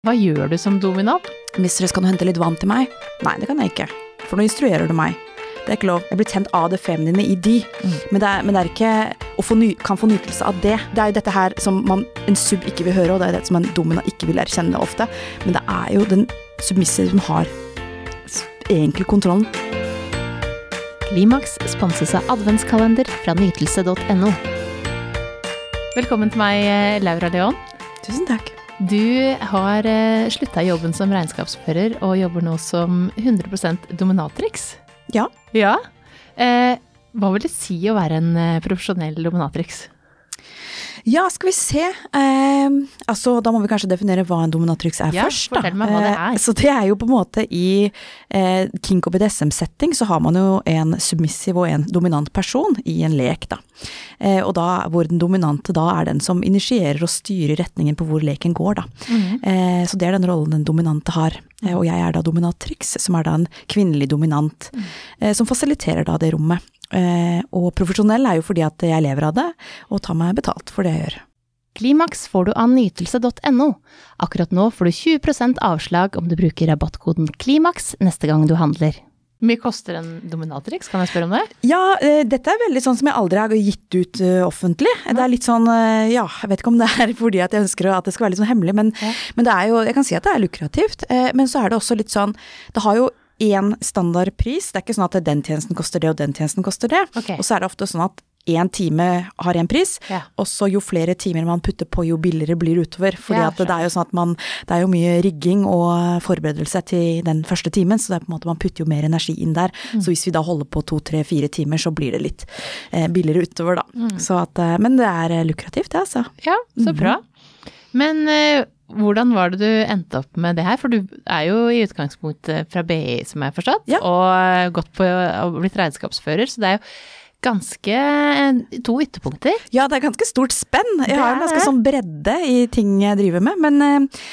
Hva gjør du som dominant? Mistress, kan du hente litt vann til meg? Nei, det kan jeg ikke. For nå instruerer du meg. Det er ikke lov. Jeg blir tent av det feminine i de. Mm. Men, det er, men det er ikke å få ny, kan få nytelse av det. Det er jo dette her som man, en sub ikke vil høre, og det er det som en domina ikke vil erkjenne ofte. Men det er jo den submissive som har egentlig kontrollen. Klimaks sponses av adventskalender fra nytelse.no. Velkommen til meg, eh, Laura Leon. Tusen takk. Du har uh, slutta i jobben som regnskapsfører og jobber nå som 100% dominatrix. Ja. Ja. Eh, hva vil det si å være en eh, profesjonell dominatrix? Ja, skal vi se. Eh, altså, da må vi kanskje definere hva en dominatrix er Ja, først. Da. meg hva det er. Eh, så det er jo på en måte i eh, kink og BDSM-setting så har man jo en submissiv og en dominant person i en lek, da. Eh, og da hvor den dominante da er den som initierer og styrer retningen på hvor leken går, da. Eh, så det er den rollen den dominante har. Og jeg er da dominatrix, som er da en kvinnelig dominant, eh, som fasiliterer da det rommet. Eh, og profesjonell er jo fordi at jeg lever av det, og tar meg betalt for det jeg gjør. Klimaks får du av nytelse.no. Akkurat nå får du 20% avslag om du bruker rabattkoden KLIMAKS neste gang du handler. Hvor mye koster en dominatrix, kan jeg spørre om det? Ja, eh, dette er veldig sånn som jeg aldri har gitt ut eh, offentlig. Det er litt sånn, ja, jeg vet ikke om det er fordi at jeg ønsker at det skal være litt sånn hemmelig, men, Ja. men det er jo, jeg kan si at det er lukrativt. Men så er det også litt sånn, det har jo én standardpris. Det er ikke sånn at den tjenesten koster det, og den tjenesten koster det. Okay. Og så er det ofte sånn at én time har én pris, Ja. og så jo flere timer man putter på, jo billigere blir det utover. Fordi Ja, det er jo sånn at man, det er jo mye rigging og forberedelse til den første timen, så det er på en måte man putter jo mer energi inn der. Mm. Så hvis vi da holder på to, tre, fire timer, så blir det litt eh, billigere utover, da. Mm. Så at, eh, men det er lukrativt, det, altså. Ja, så bra. Men eh, hvordan var det du endte opp med det her? For du er jo i utgangspunktet fra BI, som jeg har forstått, Ja. og gått på og blitt regnskapsfører, så det er jo ganske eh, to ytterpunkter. Ja, det er ganske stort spenn. Jeg har en ganske sånn bredde i ting jeg driver med, men eh,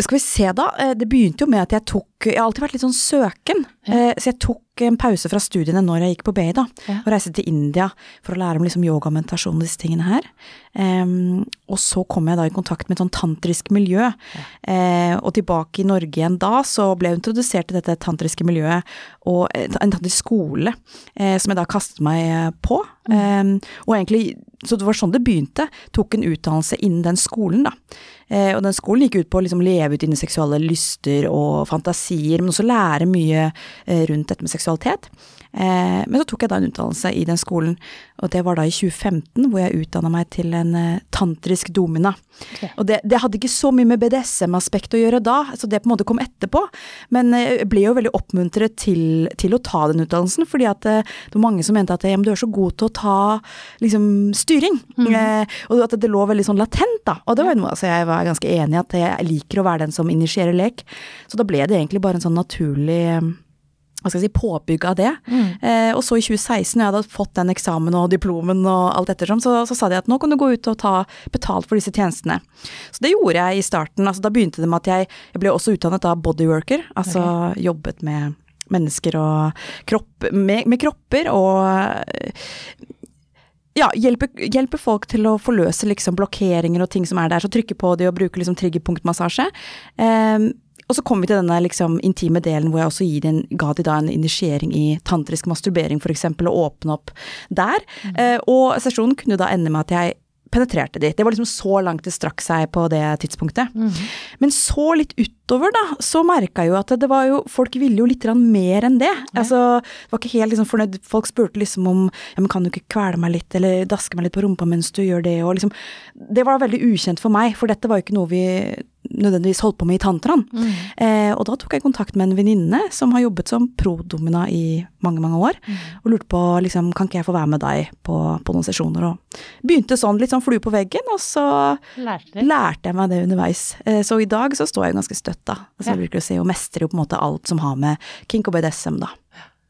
skal vi se da, Eh, det begynte jo med at jeg tok, jeg har alltid vært litt sånn søken, Ja. så jeg tok en pause fra studiene når jeg gikk på BI da, Ja. og reiste til India for å lære om liksom yoga og meditasjon og disse tingene her. Um, og så kom jeg da i kontakt med et sånn tantrisk miljø, eh, og tilbake i Norge igjen da, så ble jeg introdusert til dette tantriske miljøet, og en tantrisk skole, uh, som jeg da kastet meg på. på. Um, og egentlig, så det var sånn det begynte, tok en utdannelse innen den skolen da. Eh, og den skolen gikk ut på å liksom leve ut dine seksuelle lyster og fantasier, men også lære mye eh, rundt dette med seksualitet. Eh, men så tok jeg da en utdannelse i den skolen, og det var da i 2015 hvor jeg utdanna meg til en eh, tantrisk domina. Okay. Og det, det hadde ikke så mye med BDSM-aspekt å gjøre da, så det på en måte kom etterpå. Men eh, jeg ble jo veldig oppmuntret til, til å ta den utdannelsen, fordi at det var mange som mente at ja, du er så god til å ta liksom, styring. Eh, og at det lå veldig sånn latent, da. Og det var noe altså, jeg var ganske enig i, at jeg liker å være den som initierer lek. Så da ble det egentlig bare en sånn naturlig hva skal jeg si, påbygg av det. Eh, og så i 2016, når jeg hadde fått den eksamen og diplomen og alt ettersom, så, så sa de at nå kan du gå ut og ta betalt for disse tjenestene. Så det gjorde jeg i starten. Altså, da begynte det med at jeg, jeg ble også utdannet av bodyworker, altså jobbet med mennesker og kropp, med, med kropper og ja, hjelpe, hjelpe folk til å forløse liksom blokkeringer og ting som er der, så trykke på de og bruke liksom triggerpunktmassasje. Eh, og så kom vi til denne liksom intime delen hvor jeg også en, ga de da en initiering i tantrisk masturbering eksempel, og åpne opp der. Eh, og sesjonen kunne da ende med at jeg penetrerte de. Det var liksom så langt det strakk seg på det tidspunktet. Men så litt utover, da, så merka jeg jo at det var jo Folk ville jo litt mer enn det. Altså, det var ikke helt liksom fornøyd. Folk spurte liksom om ja, men kan du ikke kvele meg litt, eller daske meg litt på rumpa mens du gjør det, og liksom Det var veldig ukjent for meg, for dette var jo ikke noe vi nødvendigvis holdt på med i tantraen. Eh, og da tok jeg kontakt med en venninne som har jobbet som prodomina i mange, mange år, og lurte på liksom, kan ikke jeg få være med deg på, på noen sesjoner, og begynte sånn litt sånn flue på veggen, og så Lærte lærte jeg meg det underveis. Eh, Så i dag så står jeg jo ganske støtt, da. Altså, Ja. Jeg bruker å si og mestrer jo på en måte alt som har med kink og BDSM, da.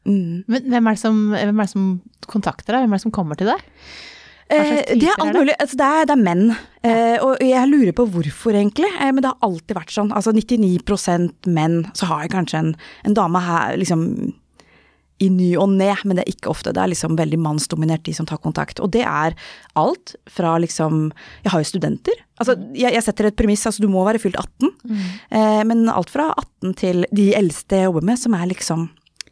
Mm. Men hvem er, som, hvem er det som kontakter deg? Hvem er det som kommer til deg? Eh, det er alt mulig. Altså, det, er, det er menn. Eh, og jeg lurer på hvorfor, egentlig. Eh, men det har alltid vært sånn. Altså 99% menn. Så har jeg kanskje en, en dame her liksom i ny og ne, men det er ikke ofte. Det er liksom veldig mannsdominert, de som tar kontakt. Og det er alt fra liksom Jeg har jo studenter. Altså, jeg, jeg setter et premiss, altså du må være fylt 18, eh, men alt fra 18 til de eldste jeg jobber med, som er liksom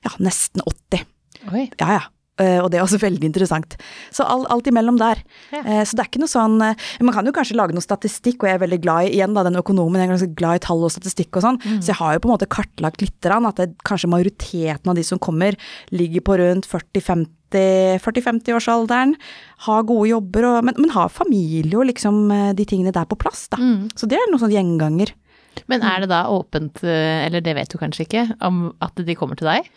ja, nesten 80. Oi. Ja, ja. Eh, og det er også veldig interessant. Så all, alt imellom der. Ja. Eh, så det er ikke noe sånn eh, Man kan jo kanskje lage noe statistikk, og jeg er veldig glad i igjen da, den økonomen, jeg er ganske glad i tall og statistikk og sånn, så jeg har jo på en måte kartlagt litt at det, kanskje majoriteten av de som kommer, ligger på rundt 40-50 40-50-årsalderen, har gode jobber, og, men, men har familie og liksom de tingene der på plass, da. Så det er noen sånn gjenganger. Men er det da åpent, eller det vet du kanskje ikke, om at de kommer til deg?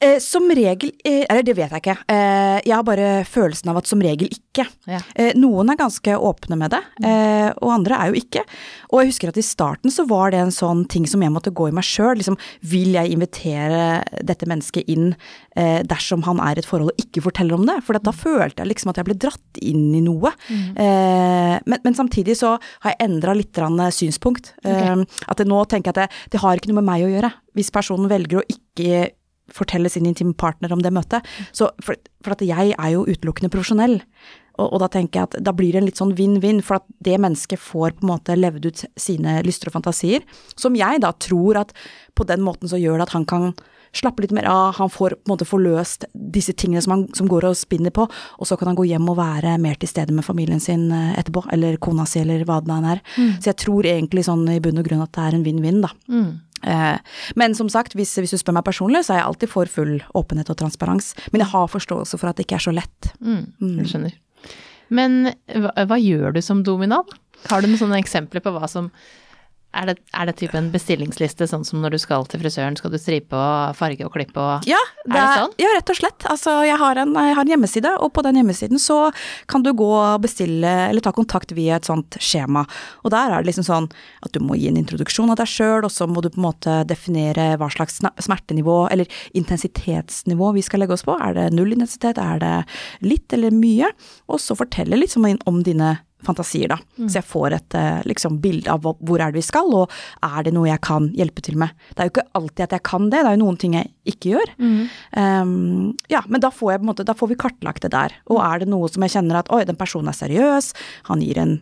Eh, som regel, eh, eller det vet jeg ikke, eh, jeg har bare følelsen av at som regel ikke. Ja. Eh, noen er ganske åpne med det, eh, og andre er jo ikke. Og jeg husker at i starten så var det en sånn ting som jeg måtte gå i meg sjøl. Liksom, vil jeg invitere dette mennesket inn eh, dersom han er i et forhold og ikke forteller om det? For da følte jeg liksom at jeg ble dratt inn i noe. Eh, men, men samtidig så har jeg endra litt synspunkt. Eh, At jeg nå tenker jeg at det, det har ikke noe med meg å gjøre. Hvis personen velger å ikke fortelle sin intime partner om det møtet. Så for, for at jeg er jo utelukkende profesjonell. Og, og da tenker jeg at da blir det en litt sånn vinn-vinn, for at det mennesket får på en måte levd ut sine lyster og fantasier, som jeg da tror at på den måten så gjør det at han kan slappe litt mer av, han får på en måte forløst disse tingene som han som går og spinner på, og så kan han gå hjem og være mer til stede med familien sin eh, etterpå, eller kona si, eller hva det nå er. Så jeg tror egentlig sånn i bunn og grunn at det er en vinn-vinn, da. Eh, Men som sagt, hvis, hvis du spør meg personlig, så er jeg alltid for full åpenhet og transparens. Men jeg har forståelse for at det ikke er så lett. Mm, jeg skjønner. Men hva, hva gjør du som dominant? Har du noen sånne eksempler på hva som er det, er det type en bestillingsliste, sånn som når du skal til frisøren, skal du stripe og farge og klippe og Ja, Er det sånn? Ja, rett og slett. Altså, jeg har, en, jeg har en hjemmeside, og på den hjemmesiden så kan du gå og bestille, eller ta kontakt via et sånt skjema. Og der er det liksom sånn at du må gi en introduksjon av deg sjøl, og så må du på en måte definere hva slags smertenivå, eller intensitetsnivå vi skal legge oss på. Er det null intensitet, er det litt eller mye? Og så fortelle litt om dine fantasier, da. Så jeg får et eh, liksom, bilde av hvor er det vi skal, og er det noe jeg kan hjelpe til med. Det er jo ikke alltid at jeg kan det, det er jo noen ting jeg ikke gjør. Um, ja, men da får, jeg, på en måte, da får vi kartlagt det der. Og er det noe som jeg kjenner at oi, den personen er seriøs, han gir en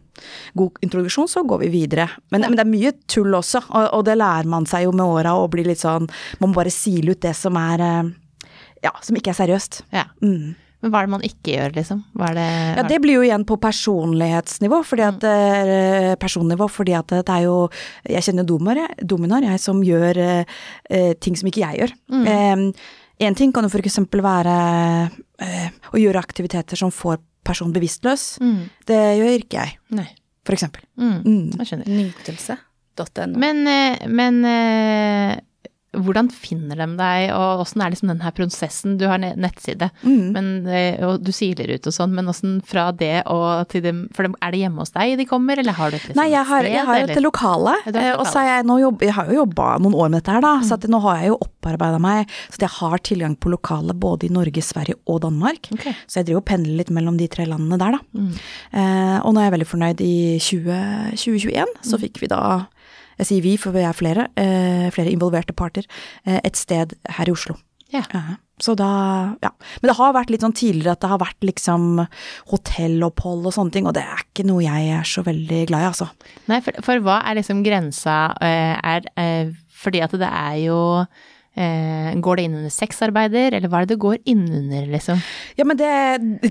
god introduksjon, så går vi videre. Men, men det er mye tull også, og, og det lærer man seg jo med åra, og blir litt sånn Man må bare sile ut det som er eh, Ja, som ikke er seriøst. Ja. Mm. Men hva er det man ikke gjør, liksom? Hva er det Ja, det blir jo igjen på personlighetsnivå, fordi at mm. personnivå, fordi at det er jo Jeg kjenner dominar, jeg, dominar, jeg som gjør eh, eh, ting som ikke jeg gjør. en ting kan jo eksempel være eh, å gjøre aktiviteter som får personen bevisstløs. Mm. Det gjør ikke jeg, Nei. for eksempel. Mm. Mm. Jeg skjønner. Nytelse.no. Men, eh, men eh, hvordan finner de deg, og åssen er liksom denne her prosessen? Du har nettside, Mm. men, eh, og du siler ut og sånn, men åssen fra det og til dem For dem, er det hjemme hos deg de kommer, eller har du et liksom Nei, jeg har, jeg har sted, et lokale, eh, og så har jeg, nå jobb, jeg har jo jobba noen år med dette her, da, så at nå har jeg jo opparbeida meg så jeg har tilgang på lokale både i Norge, Sverige og Danmark. Okay. Så jeg driver og pendler litt mellom de tre landene der, da. Eh, og nå er jeg veldig fornøyd. I 20, 2021 så fikk vi da jeg sier vi, for vi er flere, eh, flere involverte parter, eh, et sted her i Oslo. Ja. Så da, ja. Men det har vært litt sånn tidligere at det har vært liksom hotellopphold og sånne ting, og det er ikke noe jeg er så veldig glad i, altså. Nei, for, for hva er liksom grensa er, er eh, Fordi at det er jo eh, Går det inn under sexarbeider, eller hva er det det går innunder, liksom? Ja, men det,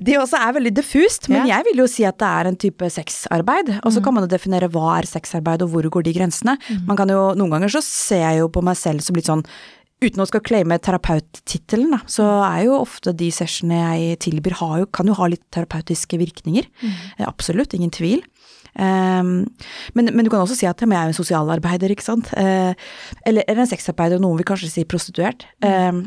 det også er veldig diffust, men Ja. jeg vil jo si at det er en type sexarbeid. Og så kan man jo definere hva er sexarbeid, og hvor går de grensene. Man kan jo, Noen ganger så ser jeg jo på meg selv som litt sånn Uten å skal claime terapeuttittelen, da, så er jo ofte de sessionene jeg tilbyr, har jo, kan jo ha litt terapeutiske virkninger. Mm. Absolutt, ingen tvil. Um, men, men du kan også si at jeg er en sosialarbeider, ikke sant. Uh, eller, eller en sexarbeider, og noen vil kanskje si prostituert. Um,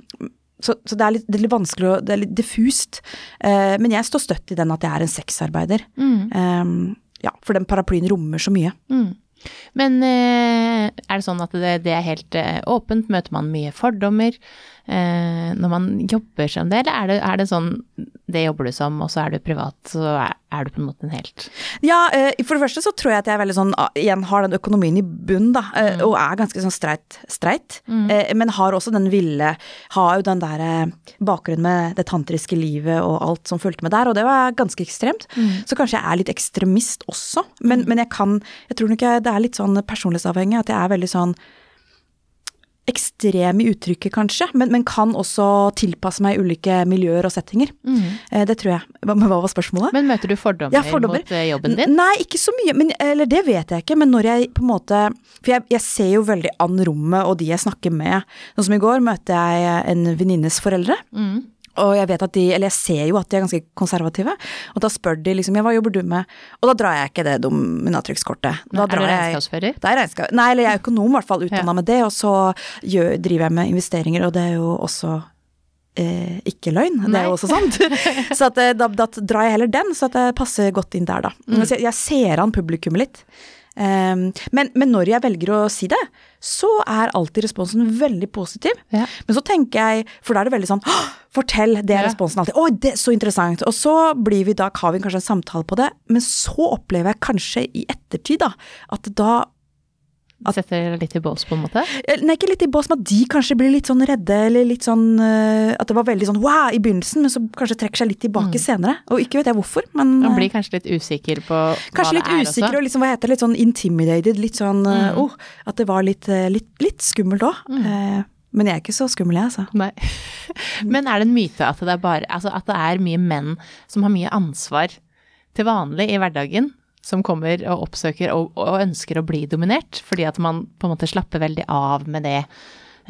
så, så det, er litt, det er litt vanskelig og Det er litt diffust. Uh, men jeg står støtt i den at jeg er en sexarbeider. Um, ja, for den paraplyen rommer så mye. Mm. Men uh, er det sånn at det, det er helt åpent? Møter man mye fordommer? Eh, når man jobber som det, eller er det, er det sånn det jobber du som, og så er du privat, så er, er du på en måte en helt Ja, eh, for det første så tror jeg at jeg er veldig sånn, ah, igjen har den økonomien i bunn, da, eh, Mm. og er ganske sånn streit, streit. Mm. men har også den ville, har jo den der bakgrunnen med det tantriske livet og alt som fulgte med der, og det var ganske ekstremt. Mm. Så kanskje jeg er litt ekstremist også, men, men jeg kan, jeg tror nok jeg, det er litt sånn personlighetsavhengig, at jeg er veldig sånn ekstrem i uttrykket, kanskje, men, men kan også tilpasse meg ulike miljøer og settinger. Mm. det tror jeg. Hva, hva var spørsmålet? Men møter du fordommer, Ja, fordommer. mot eh, jobben din? Nei, ikke så mye. Men, eller det vet jeg ikke. Men når jeg på en måte For jeg, jeg ser jo veldig an rommet og de jeg snakker med. Sånn som i går møtte jeg en venninnes foreldre. Mm. Og jeg vet at de, eller jeg ser jo at de er ganske konservative. Og da spør de liksom ja, hva jobber du med? Og da drar jeg ikke det dominatrix-kortet. Da Er du regnskapsfører? det er regnskap. Nei, eller jeg er økonom, i hvert fall, utdanna Ja. med det. Og så gjør, driver jeg med investeringer, og det er jo også eh, ikke løgn. Det er jo også sant. så at, eh, da, da drar jeg heller den, så at det passer godt inn der, da. Mm. Så jeg, jeg ser an publikummet litt. Um, men, men når jeg velger å si det, så er alltid responsen veldig positiv. Ja. Men så tenker jeg, for da er det veldig sånn Fortell! Det er Ja. responsen alltid. Å, det er så interessant! Og så blir vi da, har vi kanskje en samtale på det, men så opplever jeg kanskje i ettertid da, at da Setter litt i bås, på en måte? Eh, Nei, ikke litt i bås, men at de kanskje blir litt sånn redde, eller litt sånn eh, At det var veldig sånn wow i begynnelsen, men så kanskje trekker seg litt tilbake senere. Og ikke vet jeg hvorfor, men Man eh, blir kanskje litt usikker på kanskje hva det er også? Kanskje litt usikker og liksom, hva heter det, litt sånn intimidated, litt sånn Mm. oh, At det var litt, litt, litt skummelt òg. men jeg er ikke så skummel, jeg, altså. Nei. Men er det en myte at det er bare Altså at det er mye menn som har mye ansvar til vanlig i hverdagen, som kommer og oppsøker og, og ønsker å bli dominert, fordi at man på en måte slapper veldig av med det.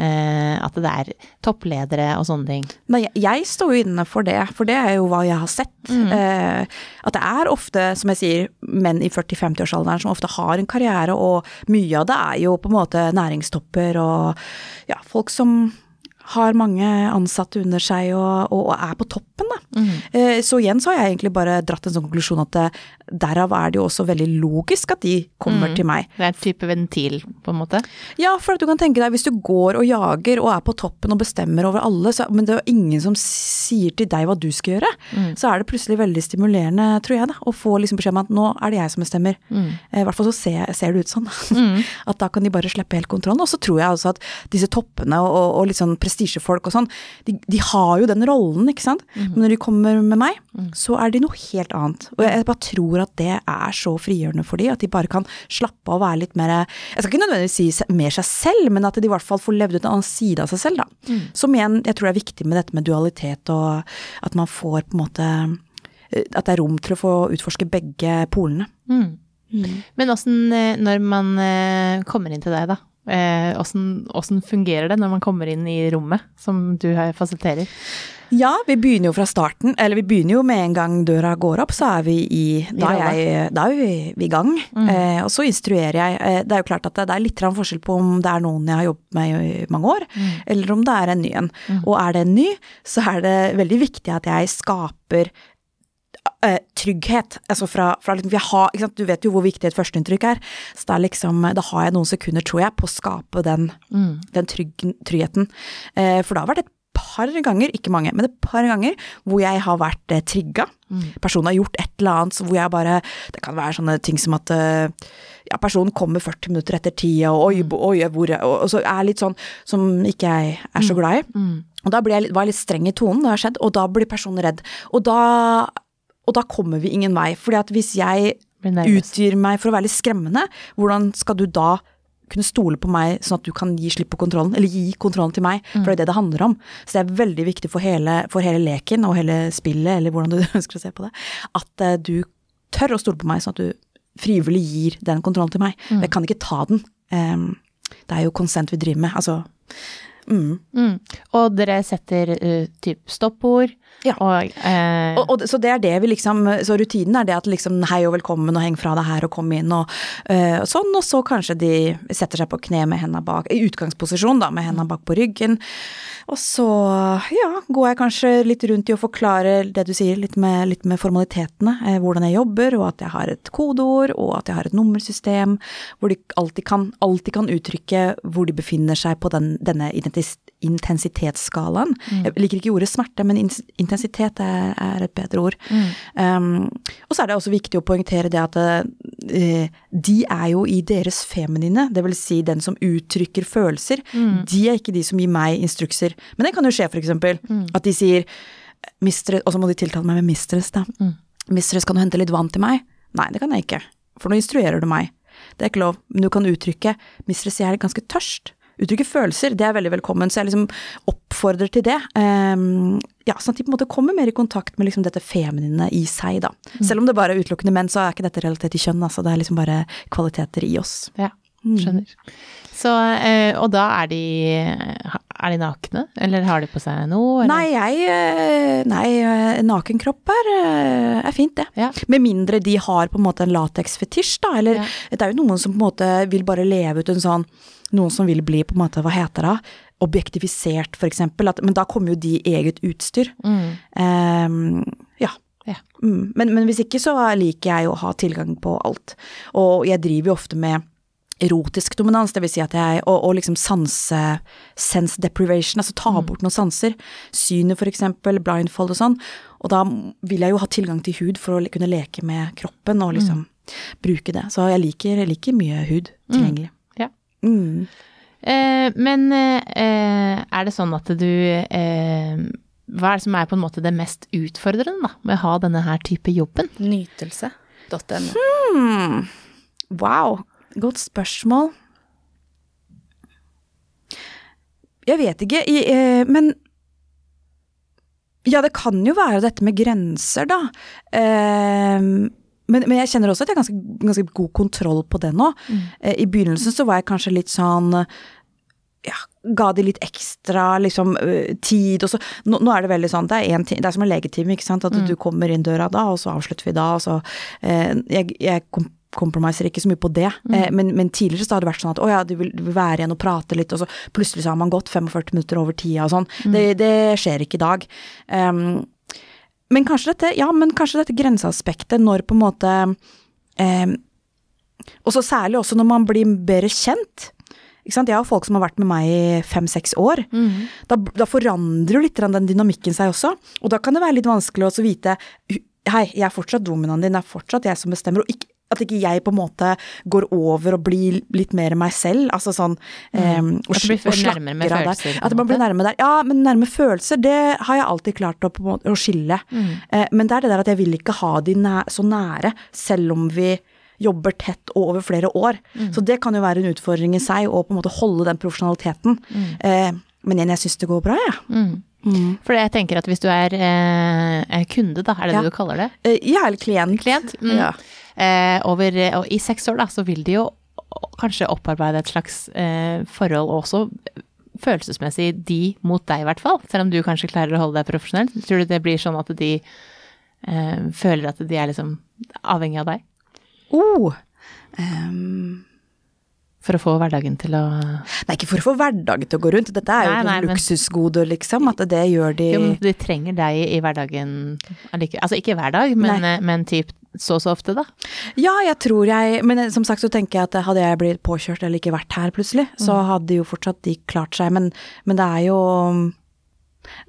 Eh, at det er toppledere og sånne ting. Nei, jeg- jeg står jo inne for det, for det er jo hva jeg har sett. Eh, at det er ofte, som jeg sier, menn i 40-50-årsalderen som ofte har en karriere, og mye av det er jo på en måte næringstopper og ja, folk som har mange ansatte under seg og, og, og er på toppen, da. Eh, så igjen så har jeg egentlig bare dratt en sånn konklusjon at det, derav er det jo også veldig logisk at de kommer til meg. Det er en type ventil, på en måte. Ja, for at du kan tenke deg hvis du går og jager og er på toppen og bestemmer over alle, så, men det er jo ingen som sier til deg hva du skal gjøre, så er det plutselig veldig stimulerende, tror jeg, da, å få liksom beskjed om at nå er det jeg som bestemmer. Eh, I hvert fall så ser, ser det ut sånn. at da kan de bare slippe helt kontrollen. Og så tror jeg også at disse toppene og, og, og litt sånn prestisjefolk og sånn, de, de har jo den rollen, ikke sant. Men når de kommer med meg, så er de noe helt annet. Og jeg bare tror at det er så frigjørende for de, at de bare kan slappe av og være litt mer Jeg skal ikke nødvendigvis si mer seg selv, men at de i hvert fall får levd ut en annen side av seg selv, da. Som igjen, jeg tror det er viktig med dette med dualitet, og at man får på en måte eh, At det er rom til å få utforske begge polene. Men åssen, eh, når man eh, kommer inn til deg, da, åssen åssen fungerer det når man kommer inn i rommet som du fasiliterer? Ja, vi begynner jo fra starten, eller vi begynner jo med en gang døra går opp, så er vi i Da er, jeg, da er vi, vi i gang. Eh, og så instruerer jeg. Eh, det er jo klart at det, er litt forskjell på om det er noen jeg har jobbet med i mange år, eller om det er en ny en. Og er det en ny, så er det veldig viktig at jeg skaper eh, trygghet. Altså fra, fra liksom, har? Du vet jo hvor viktig et førsteinntrykk er. Så det er liksom, da har jeg noen sekunder, tror jeg, på å skape den, den trygg, tryggheten. Eh, for det har vært et par ganger, ikke mange, men et par ganger hvor jeg har vært eh, trigga. Personen har gjort et eller annet hvor jeg bare Det kan være sånne ting som at eh, ja, personen kommer 40 minutter etter tida, og oi, bo- oi, hvor Og og så er litt sånn som ikke jeg er så glad i. Og da jeg, var jeg litt streng i tonen, det har skjedd, og da blir personen redd. Og da, og da kommer vi ingen vei. fordi at hvis jeg utgir meg for å være litt skremmende, hvordan skal du da kunne stole på meg sånn at du kan gi slipp på kontrollen, eller gi kontrollen til meg, for det er det det handler om. Så det er veldig viktig for hele, for hele leken og hele spillet, eller hvordan du ønsker å se på det, at eh, du tør å stole på meg sånn at du frivillig gir den kontrollen til meg. Jeg kan ikke ta den. Um, det er jo konsent vi driver med, altså. Mm. Mm. Og dere setter uh, typ stoppord, Ja. og, eh, Og, og, så det er det vi liksom, så rutinen er det at liksom hei og velkommen og heng fra deg her og kom inn og øh, sånn, og så kanskje de setter seg på kne med hendene bak, i utgangsposisjon da, med hendene bak på ryggen. Og så, ja, går jeg kanskje litt rundt i å forklare det du sier, litt med, litt med formalitetene, eh, hvordan jeg jobber, og at jeg har et kodeord, og at jeg har et nummersystem, hvor de alltid kan, alltid kan uttrykke hvor de befinner seg på den, denne identis intensitetsskalaen. Jeg liker ikke ordet smerte, men intensitet er, er et bedre ord. Um, og så er det også viktig å poengtere det at uh, de er jo i deres feminine, det vil si den som uttrykker følelser. De er ikke de som gir meg instrukser. Men det kan jo skje, for eksempel, at de sier mistress, og så må de tiltale meg med mistress, da. Mistress, kan du hente litt vann til meg? Nei, det kan jeg ikke, for nå instruerer du meg. Det er ikke lov, men du kan uttrykke mistress, jeg er ganske tørst. Uttrykke følelser, det er veldig velkommen, så jeg liksom oppfordrer til det. Um, ja, sånn at de på en måte kommer mer i kontakt med liksom dette feminine i seg, da. Selv om det bare er utelukkende menn, så er ikke dette relatert til kjønn, altså. Det er liksom bare kvaliteter i oss. Ja, skjønner. Så, eh, og da er de, er de nakne, eller har de på seg noe? eller? Nei, jeg eh, Nei, eh, nakenkropp er, eh, er fint, det. Ja. Med mindre de har på en måte en lateksfetisj, da. Eller Ja. det er jo noen som på en måte vil bare leve ut en sånn Noen som vil bli på en måte, hva heter det, objektifisert, for eksempel. At, men da kommer jo de i eget utstyr. Mm. Um, ja. Ja. Mm. Men, men hvis ikke så liker jeg å ha tilgang på alt. Og jeg driver jo ofte med erotisk dominans, det vil si at jeg Og, og liksom sanse sense deprivation, altså ta bort noen sanser. Synet for eksempel, blindfold og sånn. Og da vil jeg jo ha tilgang til hud for å kunne leke med kroppen og liksom bruke det. Så jeg liker, jeg liker mye hud tilgjengelig. Ja. Mm. Eh, men eh, er det sånn at du eh, Hva er det som er på en måte det mest utfordrende da, med å ha denne her type jobben? Nytelse.no. Hmm. Wow, godt spørsmål. Jeg vet ikke, eh, men Ja, det kan jo være dette med grenser, da. Eh, men, men jeg kjenner også at jeg har ganske, ganske god kontroll på det nå. Eh, I begynnelsen så var jeg kanskje litt sånn ja, ga de litt ekstra liksom, tid, og så nå, nå er det veldig sånn, det er, en, ti- det er som en legetime, ikke sant, at du kommer inn døra da, og så avslutter vi da, og så eh, Jeg, jeg kom, compromiser ikke så mye på det, eh, men, men tidligere så har det vært sånn at å ja, du vil, du vil være igjen og prate litt, og så plutselig så har man gått 45 minutter over tida og sånn. Det, det skjer ikke i dag. Um, men kanskje dette, ja, men kanskje dette grenseaspektet når på en måte eh, Og så særlig også når man blir bedre kjent. Ikke sant? Jeg har folk som har vært med meg i fem-seks år. Da, da forandrer jo litt den dynamikken seg også. Og da kan det være litt vanskelig å vite Hei, jeg er fortsatt dominaen din, det er fortsatt jeg som bestemmer. Og ikke, at ikke jeg på en måte går over og blir litt mer meg selv. Altså sånn um, og, At du blir nærmere med følelser, At man blir nærme der. Ja, men nærme følelser, det har jeg alltid klart å, på måte, å skille. Mm. Uh, men det er det der at jeg vil ikke ha de næ så nære, selv om vi jobber tett og over flere år. Mm. Så det kan jo være en utfordring i seg, å på en måte holde den profesjonaliteten. Uh, men igjen, jeg syns det går bra, jeg. Mm. For jeg tenker at hvis du er eh, kunde, da, er det Ja. det du kaller det? Ja, jeg er klient. Klient? Mm. Ja. Eh, over, og i seks år da, så vil de jo kanskje opparbeide et slags eh, forhold også følelsesmessig de mot deg i hvert fall, selv om du kanskje klarer å holde deg profesjonell. Tror du det blir sånn at de eh, føler at de er liksom avhengig av deg Oh. um, for å få hverdagen til å nei, ikke for å få hverdagen til å gå rundt. Dette er jo Nei, noen liksom. At det gjør de Jo, men de trenger deg i hverdagen Altså ikke hver dag, men, eh, men typ så så ofte, da. Ja, jeg tror jeg Men eh, som sagt så tenker jeg at hadde jeg blitt påkjørt eller ikke vært her plutselig, så Mm. hadde jo fortsatt de klart seg. Men, men det er jo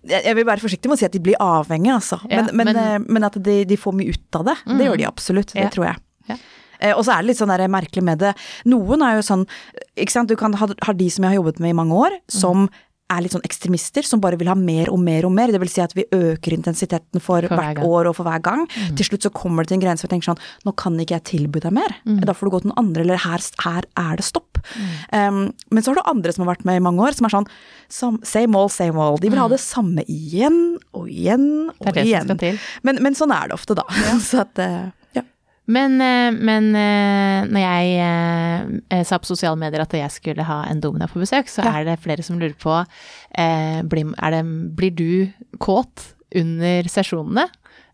jeg vil være forsiktig med å si at de blir avhengige, altså. Men, Ja, men, men- eh, men at de, de får mye ut av det, det gjør de absolutt. Det Ja. tror jeg. Ja. Eh, Og så er det litt sånn der merkelig med det. Noen er jo sånn ikke sant, Du kan ha, ha de som jeg har jobbet med i mange år, som er litt sånn ekstremister, som bare vil ha mer og mer og mer. Det vil si at vi øker intensiteten for, For hvert år og for hver gang. Til slutt så kommer det til en grense hvor jeg tenker sånn Nå kan ikke jeg tilby deg mer. Da får du gå til noen andre, eller her, her er det stopp. Um, men så har du andre som har vært med i mange år, som er sånn Same all, same all. De vil ha det samme igjen og igjen og Det det igjen. Men, men sånn er det ofte, da. så at ja. Men, eh, men eh, når jeg eh, sa på sosiale medier at jeg skulle ha en domina på besøk, så Ja. er det flere som lurer på blir, er det, blir du kåt under sesjonene?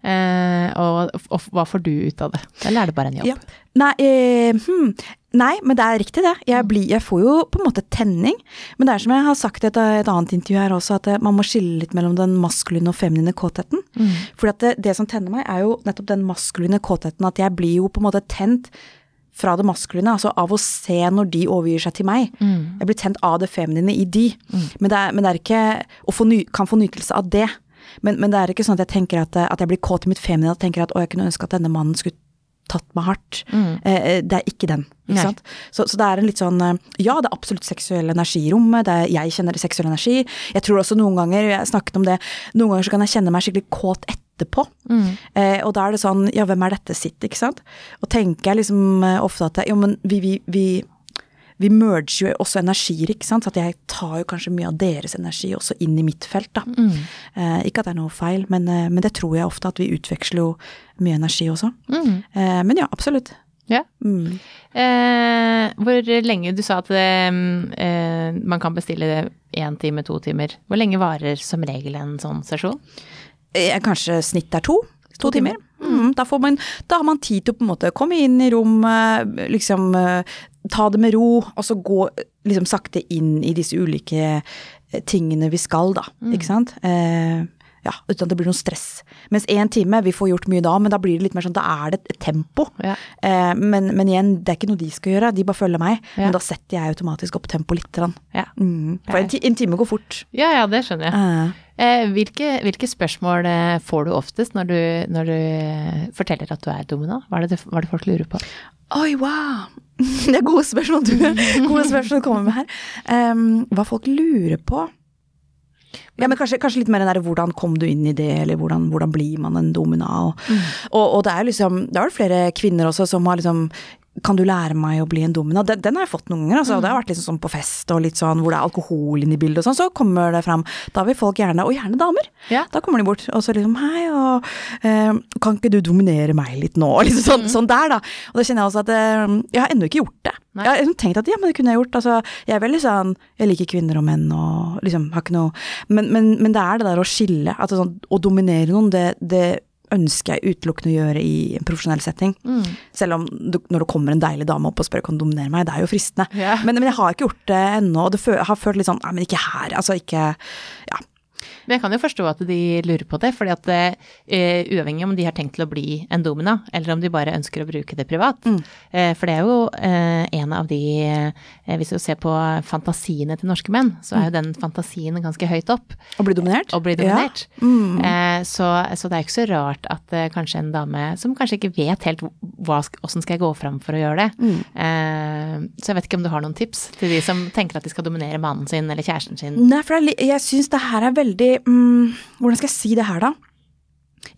Eh, og, og hva får du ut av det? Eller er det bare en jobb? Ja. Nei, eh, hmm. Nei, men det er riktig det. Jeg, blir, jeg får jo på en måte tenning. Men det er som jeg har sagt i et, et annet intervju her også, at eh, man må skille litt mellom den maskuline og feminine kåtheten. For det, det som tenner meg, er jo nettopp den maskuline kåtheten. At jeg blir jo på en måte tent fra det maskuline, altså av å se når de overgir seg til meg. Jeg blir tent av det feminine i de, men, det er, men det er ikke Og få ny, kan få nytelse av det. Men, men, det er ikke sånn at jeg tenker at, at jeg blir kåt i mitt feminine og tenker at å, jeg kunne ønske at denne mannen skulle tatt meg hardt. Mm. Eh, det er ikke den. Ikke? Så, så, det er en litt sånn eh, Ja, det er absolutt seksuell energi i rommet. Er, jeg kjenner seksuell energi. Jeg tror også noen ganger, jeg snakket om det, noen ganger så kan jeg kjenne meg skikkelig kåt etterpå. Mm. Eh, og da er det sånn Ja, hvem er dette sitt, ikke sant? Og tenker jeg liksom eh, ofte at Jo, men vi, vi, vi vi merger jo også energier, ikke sant. Så at jeg tar jo kanskje mye av deres energi også inn i mitt felt, da. Mm. Eh, ikke at det er noe feil, men, eh, men, det tror jeg ofte at vi utveksler jo mye energi også. Mm. Eh, men ja, absolutt. Ja. Mm. Eh, hvor lenge Du sa at eh, man kan bestille én time, to timer. Hvor lenge varer som regel en sånn sesjon? Eh, kanskje snitt er to. To, to timer. timer. Mm, da, man, da, har man tid til å på en måte komme inn i rommet, liksom ta det med ro, og så gå liksom sakte inn i disse ulike eh, tingene vi skal, da. Mm. Ikke sant. Eh, ja, uten at det blir noe stress. Mens én time, vi får gjort mye da, men da blir det litt mer sånn, da er det et tempo. Ja. Eh, men, men, igjen, det er ikke noe de skal gjøre, de bare følger meg. Ja. Men da setter jeg automatisk opp tempoet litt. Ja. Mm. For en, en, time går fort. Ja, ja, det skjønner jeg. Eh, hvilke, hvilke, spørsmål eh, får du oftest når du, når du eh, forteller at du er domina? Hva er, det, hva er det folk lurer på? Oi, wow! Det er gode spørsmål du gode spørsmål kommer med her. Um, hva folk lurer på? Ja, men kanskje, kanskje, litt mer den derre hvordan kom du inn i det, eller hvordan, hvordan blir man en domina? Og, mm. og, og, det er liksom Det er vel flere kvinner også som har liksom kan du lære meg å bli en domina? Den, den har jeg fått noen ganger. Altså. Mm. Det har vært liksom sånn på fest og litt sånn hvor det er alkohol inne i bildet og sånn, så kommer det fram. Da vil folk gjerne, og gjerne damer, ja. da kommer de bort og så liksom hei, og eh, kan ikke du dominere meg litt nå? Liksom sånn, mm. sånn, der, da. Og da kjenner jeg også at eh, jeg har ennå ikke gjort det. Nei. Jeg har liksom tenkt at ja, men det kunne jeg gjort. Altså, jeg er veldig sånn Jeg liker kvinner og menn og liksom har ikke noe Men, men, men det er det der å skille. At sånn, å dominere noen, det, det ønsker jeg utelukkende å gjøre i en profesjonell setting. Mm. Selv om du, når det kommer en deilig dame opp og spør kan du dominere meg, det er jo fristende. Yeah. Men, men, jeg har ikke gjort det ennå, og det har følt litt sånn nei, men ikke her. Altså ikke Ja. Men jeg kan jo forstå at de lurer på det, fordi at uh, uavhengig om de har tenkt til å bli en domina, eller om de bare ønsker å bruke det privat. Mm. Uh, for det er jo uh, en av de Hvis du ser på fantasiene til norske menn, så er jo den fantasien ganske høyt opp. Å bli dominert? Å bli dominert. Ja. Mm. Så, så, det er ikke så rart at kanskje en dame som kanskje ikke vet helt hva, hvordan skal jeg gå fram for å gjøre det. Mm. Så jeg vet ikke om du har noen tips til de som tenker at de skal dominere mannen sin eller kjæresten sin? Nei, for jeg syns det her er veldig mm, Hvordan skal jeg si det her, da?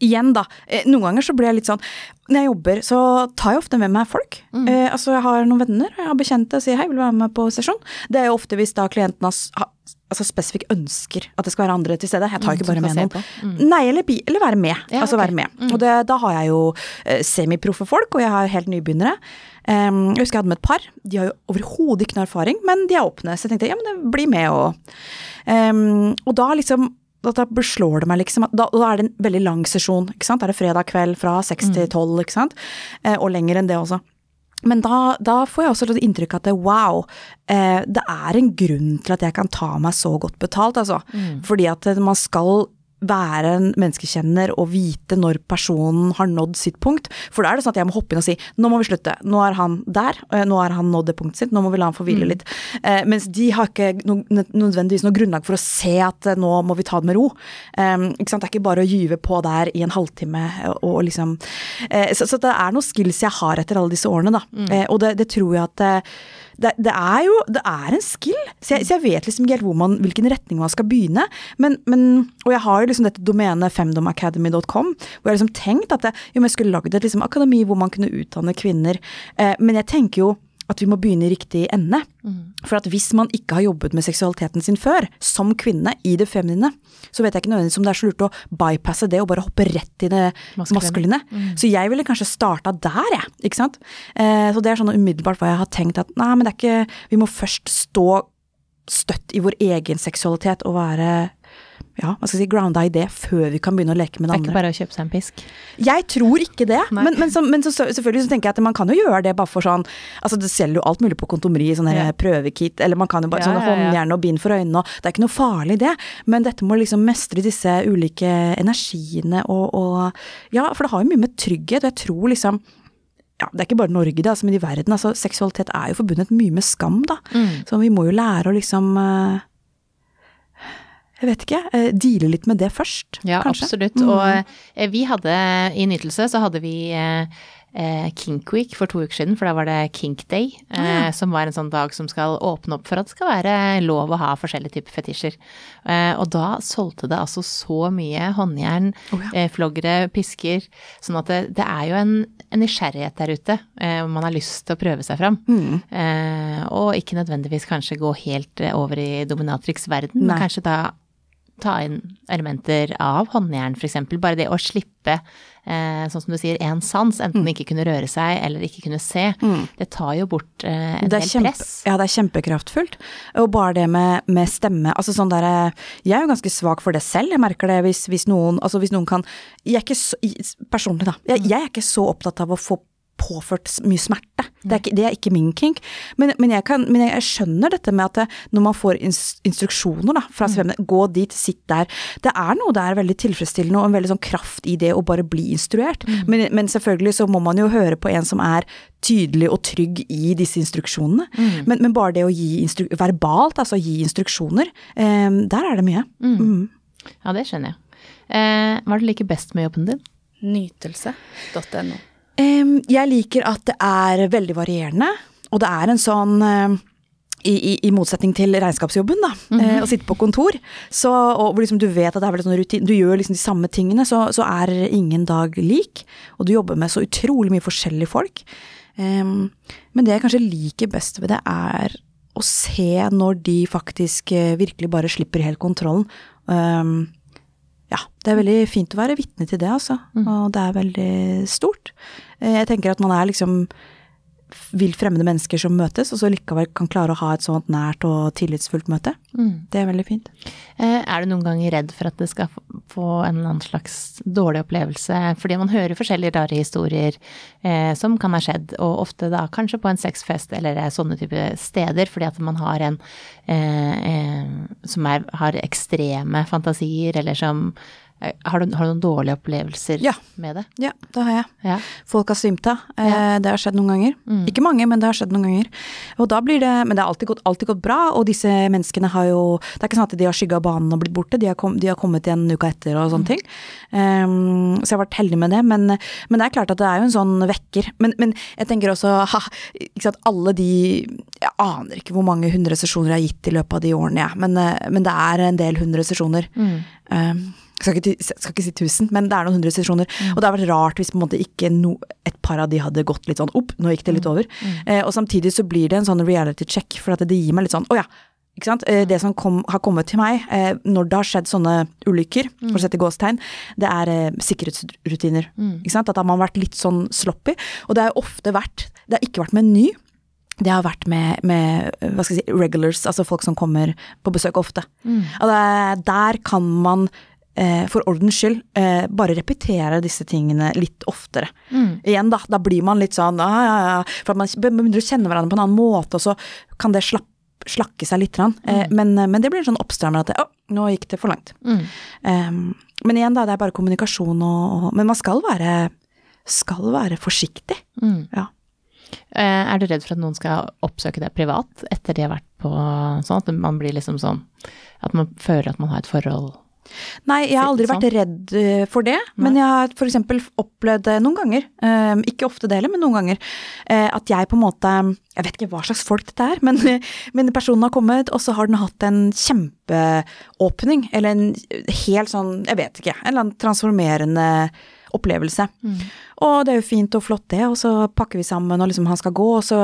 Igjen, da. Eh, noen ganger så blir jeg litt sånn Når jeg jobber, så tar jeg ofte med meg folk. Mm. Eh, altså, jeg har noen venner, jeg har bekjente og sier hei, vil du være med på sesjon? Det er jo ofte hvis da klienten har altså spesifikt ønsker at det skal være andre til stede. Jeg tar mm, ikke bare med noen. Mm. Nei, eller, eller, være med. Ja, altså okay. være med. Mm. Og det, da har jeg jo eh, semiproffe folk, og jeg har helt nybegynnere. Um, jeg husker jeg hadde med et par. De har jo overhodet ikke noe erfaring, men de er åpne. Så jeg tenkte ja, men det blir med og um, Og da liksom da beslår det meg liksom da, da, er det en veldig lang sesjon. ikke sant? Da er det fredag kveld fra seks mm. til tolv, ikke sant. Eh, og lenger enn det også. Men da, da, får jeg også litt inntrykk av at det, wow, eh, det er en grunn til at jeg kan ta meg så godt betalt, altså. Mm. Fordi at man skal være en menneskekjenner og vite når personen har nådd sitt punkt. For da er det sånn at jeg må hoppe inn og si nå må vi slutte, nå er han der, eh, nå har han nådd det punktet sitt, nå må vi la han få hvile mm. litt. Eh, mens de har ikke no, nødvendigvis noe grunnlag for å se at eh, nå må vi ta det med ro. Eh? Det er ikke bare å gyve på der i en halvtime og, og liksom eh, så, så, det er noen skills jeg har etter alle disse årene, da. Mm. Eh, og det, det, tror jeg at eh, det, det, er jo det er en skill. Så jeg, så jeg vet liksom ikke helt man, hvilken retning man skal begynne. Men, men, og jeg har jo liksom dette domenet femdomacademy.com, hvor jeg har liksom tenkt at jeg, jo, jeg skulle lagd et liksom akademi hvor man kunne utdanne kvinner. Eh, men jeg tenker jo at vi må begynne i riktig ende. Mm. For at hvis man ikke har jobbet med seksualiteten sin før, som kvinne, i det feminine, så vet jeg ikke nødvendigvis om det er så lurt å bypasse det og bare hoppe rett i det maskuline. Mm. Så jeg ville kanskje starta der, jeg. Ikke sant. Eh, så det er sånn umiddelbart hva jeg har tenkt at nei, men det er ikke Vi må først stå støtt i vår egen seksualitet og være ja, hva skal jeg si, grounda i det før vi kan begynne å leke med det andre. Det er ikke bare å kjøpe seg en pisk? Jeg tror ikke det. Men, men, så, men så, selvfølgelig så tenker jeg at man kan jo gjøre det bare for sånn Altså det selger jo alt mulig på kontomeri, sånne ja. prøvekit, eller man kan jo bare ja, sånne ja, håndjern og bind for øynene og Det er ikke noe farlig det, men dette må liksom mestre disse ulike energiene og, og Ja, for det har jo mye med trygghet, og jeg tror liksom ja, det er ikke bare Norge, altså, men i verden. Altså, seksualitet er jo forbundet mye med skam, da. Mm. Så vi må jo lære å liksom eh, Jeg vet ikke. eh, deale litt med det først, Ja, kanskje. absolutt. Mm. Og eh, vi hadde i Nytelse så hadde vi eh, Kink Week for to uker siden, for da var det Kink Day, eh, som var en sånn dag som skal åpne opp for at det skal være lov å ha forskjellige typer fetisjer. Og da solgte det altså så mye håndjern, oh, ja. floggere, pisker, sånn at det, det er jo en, en nysgjerrighet der ute, man har lyst til å prøve seg fram. Mm. Og ikke nødvendigvis kanskje gå helt over i dominatrix verden, men kanskje da ta inn elementer av håndjern, f.eks. Bare det å slippe, eh, sånn som du sier, én sans, enten ikke kunne røre seg eller ikke kunne se, det tar jo bort eh, en del kjempe, press. ja, det er kjempekraftfullt. Og bare det med, med stemme altså sånn der, Jeg er jo ganske svak for det selv. Jeg merker det hvis, hvis noen altså hvis noen kan Jeg er ikke så, Personlig, da. Jeg, jeg er ikke så opptatt av å få påført mye smerte. Det er ikke, det er ikke min kink. Men, men, jeg, kan, men jeg skjønner dette med at det, når man får instruksjoner da, fra svømmende, gå dit, sitt der. Det er noe der veldig tilfredsstillende og en veldig sånn kraft i det å bare bli instruert. Men, men selvfølgelig så må man jo høre på en som er tydelig og trygg i disse instruksjonene. Men, men bare det å gi instru verbalt, altså gi instruksjoner, eh, der er det mye. Mm. Ja, det skjønner jeg. Eh, hva er det du liker best med jobben din? Nytelse.no. Jeg liker at det er veldig varierende, og det er en sånn i, i, I motsetning til regnskapsjobben, da. eh, å sitte på kontor. Så, og hvor liksom du vet at det er veldig sånn rutin, du gjør liksom de samme tingene, så, så er ingen dag lik. Og du jobber med så utrolig mye forskjellige folk. Um, men det jeg kanskje liker best ved det, er å se når de faktisk eh, virkelig bare slipper helt kontrollen. Um, ja, det er veldig fint å være vitne til det, altså. Og det er veldig stort. Eh, Jeg tenker at man er liksom vilt fremmede mennesker som møtes, og så likevel kan klare å ha et sånt nært og tillitsfullt møte. Det er veldig fint. Eh, er du noen ganger redd for at det skal få en annen slags dårlig opplevelse? Fordi man hører forskjellige rare historier eh, som kan ha skjedd, og ofte da kanskje på en sexfest eller eh, sånne type steder, fordi at man har en eh, eh, som er, har ekstreme fantasier, eller som har, du, har du noen dårlige opplevelser Ja. med det? Ja, det har jeg. Ja. Folk har svimt av. Eh, Det har skjedd noen ganger. Ikke mange, men det har skjedd noen ganger. Og da blir det, men det har alltid gått, alltid gått bra, og disse menneskene har jo Det er ikke sånn at de har skygga banen og blitt borte, de har, kom, de har kommet igjen uka etter og sånne ting. Um, så jeg har vært heldig med det, men, men det er klart at det er jo en sånn vekker. Men, men jeg tenker også, ha, ikke sant, alle de Jeg aner ikke hvor mange hundre sesjoner jeg har gitt i løpet av de årene, jeg, men, eh, men det er en del hundre sesjoner. Um, jeg skal ikke, skal ikke si tusen, men det er noen hundre sesjoner. Og det har vært rart hvis på en måte ikke no, et par av de hadde gått litt sånn opp, nå gikk det litt over. Eh, og samtidig så blir det en sånn reality check, for at det gir meg litt sånn, å ja. Ikke sant? Eh, Det som kom, har kommet til meg eh, når det har skjedd sånne ulykker, for å sette gåstegn, det er eh, sikkerhetsrutiner. Ikke sant? At da har man vært litt sånn sloppy. Og det har jo ofte vært Det har ikke vært med ny. Det har vært med, med hva skal jeg si, regulars, altså folk som kommer på besøk ofte. Og det, der kan man for ordens skyld eh, bare repetere disse tingene litt oftere. Igjen, da. Da blir man litt sånn ah, ja, ja, For at man begynner å kjenne hverandre på en annen måte, og så kan det slappe slakke seg litt. Eh, men, men det blir sånn oppstrammer at det, å, nå gikk det for langt. Um, men igjen, da. Det er bare kommunikasjon og, og Men man skal være, skal være forsiktig. Ja. Eh, er du redd for at noen skal oppsøke deg privat etter de har vært på sånn, at man blir liksom sånn At man føler at man har et forhold Nei, jeg har aldri Sånn. vært redd eh, for det, men jeg har for eksempel opplevd noen ganger, eh, ikke ofte det heller, men noen ganger, eh, at jeg på en måte Jeg vet ikke hva slags folk dette er, men, men personen har kommet, og så har den hatt en kjempeåpning, eller en helt sånn, jeg vet ikke, en eller annen transformerende opplevelse. Og det er jo fint og flott det, og så pakker vi sammen, og liksom han skal gå, og så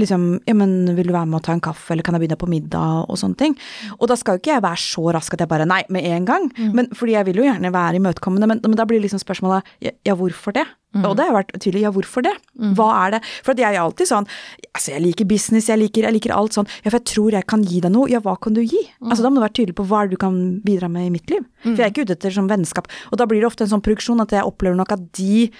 liksom Ja, men vil du være med og ta en kaffe, eller kan jeg begynne på middag, og sånne ting. Og da skal jo ikke jeg være så rask at jeg bare nei med en gang, men fordi jeg vil jo gjerne være imøtekommende, men, men da blir liksom spørsmålet ja, ja hvorfor det? Og det har vært tydelig, ja hvorfor det? Hva er det? For jeg er alltid sånn altså jeg liker business, jeg liker, jeg liker alt sånn, ja for jeg tror jeg kan gi deg noe, ja hva kan du gi? Altså da må du være tydelig på hva du kan bidra med i mitt liv. For jeg er ikke ute etter som vennskap, og da blir det ofte en sånn produksjon at jeg opplever nok at de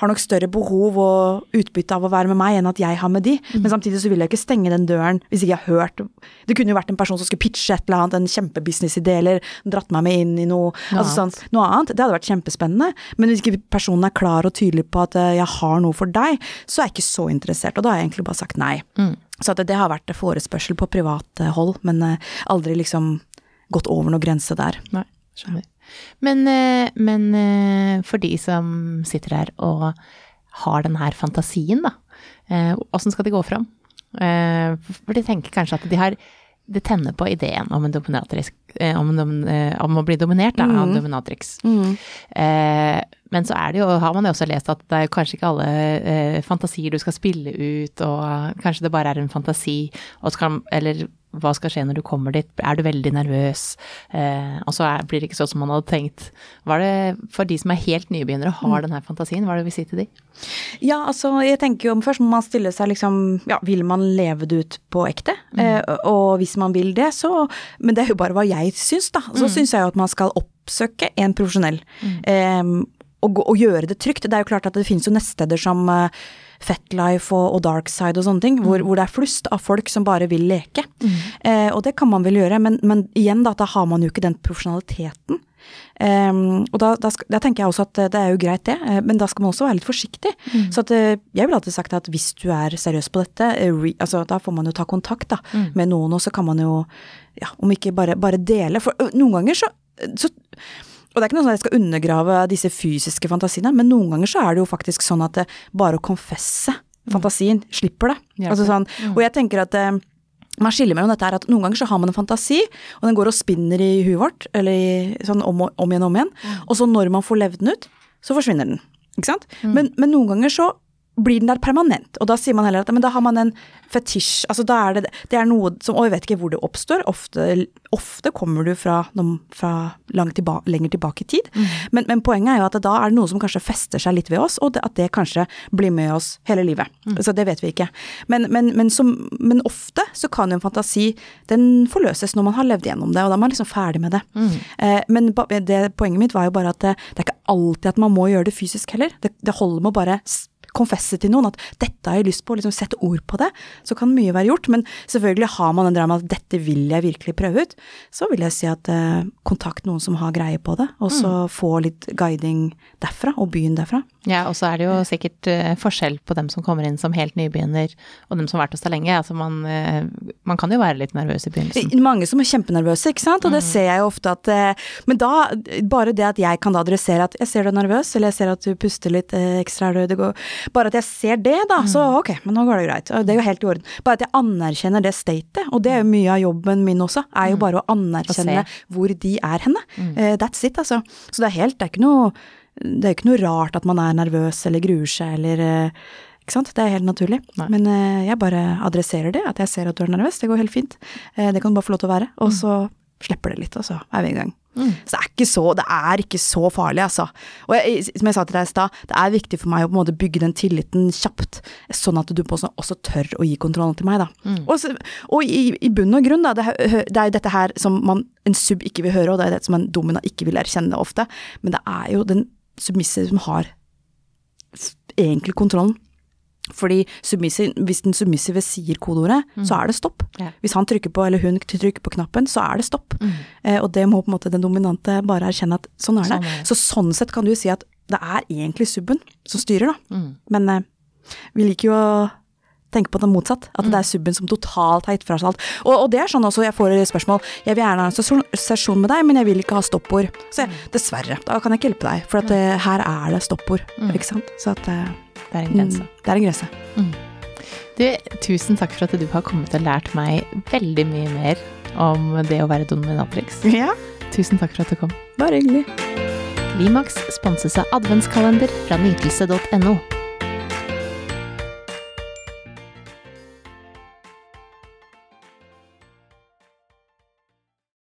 har nok større behov og utbytte av å være med meg enn at jeg har med de. Mm. Men samtidig så vil jeg ikke stenge den døren hvis ikke jeg har hørt Det kunne jo vært en person som skulle pitche et eller annet, en kjempebusinessidé, eller dratt meg med inn i noe, Noe altså sånn, noe annet. Det hadde vært kjempespennende. Men hvis ikke personen er klar og tydelig på at eh, jeg har noe for deg, så er jeg ikke så interessert. Og da har jeg egentlig bare sagt nei. Mm. Så det, det har vært forespørsel på privat eh, hold, men eh, aldri liksom gått over noen grense der. Nei, skjønner. Men, eh, men eh, for de som sitter her og har den her fantasien, da, eh, åssen skal de gå fram? For de tenker kanskje at de har det tenner på ideen om en dominatrix, om, om å bli dominert da, av en dominatrix. Eh, men så er det jo, har man jo også lest at det er kanskje ikke alle eh, fantasier du skal spille ut, og kanskje det bare er en fantasi, og skal, eller hva skal skje når du kommer dit, er du veldig nervøs, eh, og så er, blir det ikke sånn som man hadde tenkt. Hva er det for de som er helt nybegynnere og har mm. denne fantasien, hva er det du vil si til de? Ja, altså jeg tenker jo først må man stille seg liksom Ja, vil man leve det ut på ekte? Eh, og hvis man vil det, så Men det er jo bare hva jeg syns, da. Så syns jeg jo at man skal oppsøke en profesjonell. Eh, og, og gjøre det trygt. Det er jo klart at det finnes jo nettsteder som Fetlife og, og Darkside og sånne ting, hvor, hvor det er flust av folk som bare vil leke. Eh, og det kan man vel gjøre, men, men igjen da, da har man jo ikke den profesjonaliteten. Um, og da, da, da tenker jeg også at eh, det er jo greit det, eh, men da skal man også være litt forsiktig. Så at eh, jeg ville alltid sagt at hvis du er seriøs på dette, re, altså da får man jo ta kontakt da, med noen, og så kan man jo, ja, om ikke bare, bare dele. For noen ganger så, så og det er ikke noe sånn at jeg skal undergrave disse fysiske fantasiene, men noen ganger så er det jo faktisk sånn at det, bare å konfesse fantasien slipper det. Altså sånn, og jeg tenker at eh, man skiller mellom dette her at noen ganger så har man en fantasi, og den går og spinner i huet vårt, eller sånn om, og- om igjen og om igjen, og så når man får levd den ut, så forsvinner den. Ikke sant? Men, men noen ganger så blir den der permanent, og da sier man heller at men da har man en fetisj, altså da er det, det er noe som, og jeg vet ikke hvor det oppstår, ofte, ofte kommer du fra, fra tilba, lenger tilbake i tid, men, men poenget er jo at da er det noe som kanskje fester seg litt ved oss, og det, at det kanskje blir med oss hele livet. Så det vet vi ikke. Men, men, men, som, men ofte så kan jo en fantasi, den forløses når man har levd gjennom det, og da er man liksom ferdig med det. Eh, men det, poenget mitt var jo bare at det, det er ikke alltid at man må gjøre det fysisk heller. Det, det holder med å bare konfesse til noen at dette har jeg lyst på, liksom sette ord på det, så kan mye være gjort. Men selvfølgelig har man den drømmen at dette vil jeg virkelig prøve ut, så vil jeg si at eh, kontakt noen som har greie på det, og så få litt guiding derfra, og begynn derfra. Ja, og så er det jo sikkert eh, forskjell på dem som kommer inn som helt nybegynner, og dem som har vært hos deg lenge. Altså man, eh, man kan jo være litt nervøs i begynnelsen. Mange som er kjempenervøse, ikke sant, og det ser jeg jo ofte at eh, Men da, bare det at jeg kan da adressere at jeg ser du er nervøs, eller jeg ser at du puster litt eh, ekstra, er det går Bare at jeg ser det, da, så ok, men nå går det greit. Det er jo helt i orden. Bare at jeg anerkjenner det statet, og det er jo mye av jobben min også, er jo bare å anerkjenne hvor de er henne. Uh, that's it, altså. Så det er helt, det er ikke noe det er jo ikke noe rart at man er nervøs eller gruer seg eller eh, Ikke sant. Det er helt naturlig. Nei. Men eh, jeg bare adresserer det, at jeg ser at du er nervøs. Det går helt fint. Det kan du bare få lov til å være. Og så slipper det litt, og så er vi i gang. Så det er ikke så, det er ikke så farlig, altså. Og jeg, som jeg sa til deg i stad, det er viktig for meg å på en måte bygge den tilliten kjapt, sånn at du på også, også tør å gi kontrollen til meg, da. Og, så, og i, i bunn og grunn, da, det, det er jo dette her som man, en sub ikke vil høre, og det er det som en domina ikke vil erkjenne ofte, men det er jo den submissive som har egentlig kontrollen. Fordi hvis den submissive sier kodeordet, så er det stopp. Ja. Hvis han trykker på, eller hun trykker på knappen, så er det stopp. Eh, og det må på en måte den dominante bare erkjenne at sånn er det. Sånn det. Så sånn sett kan du jo si at det er egentlig subben som styrer, da. Men eh, vi liker jo å tenke på det motsatt. At det er subben som totalt har gitt fra seg alt. Og, og det er sånn også, jeg får spørsmål Jeg vil gjerne ha en sesjon, med deg, men jeg vil ikke ha stoppord. Så jeg, dessverre, da kan jeg ikke hjelpe deg. For at eh, her er det stoppord. Ikke sant. Så at eh, Det er en grense. mm, det er en grense. Du, tusen takk for at du har kommet og lært meg veldig mye mer om det å være dominatrix. Ja, Tusen takk for at du kom. bare hyggelig. Klimax sponses av adventskalender fra nytelse.no.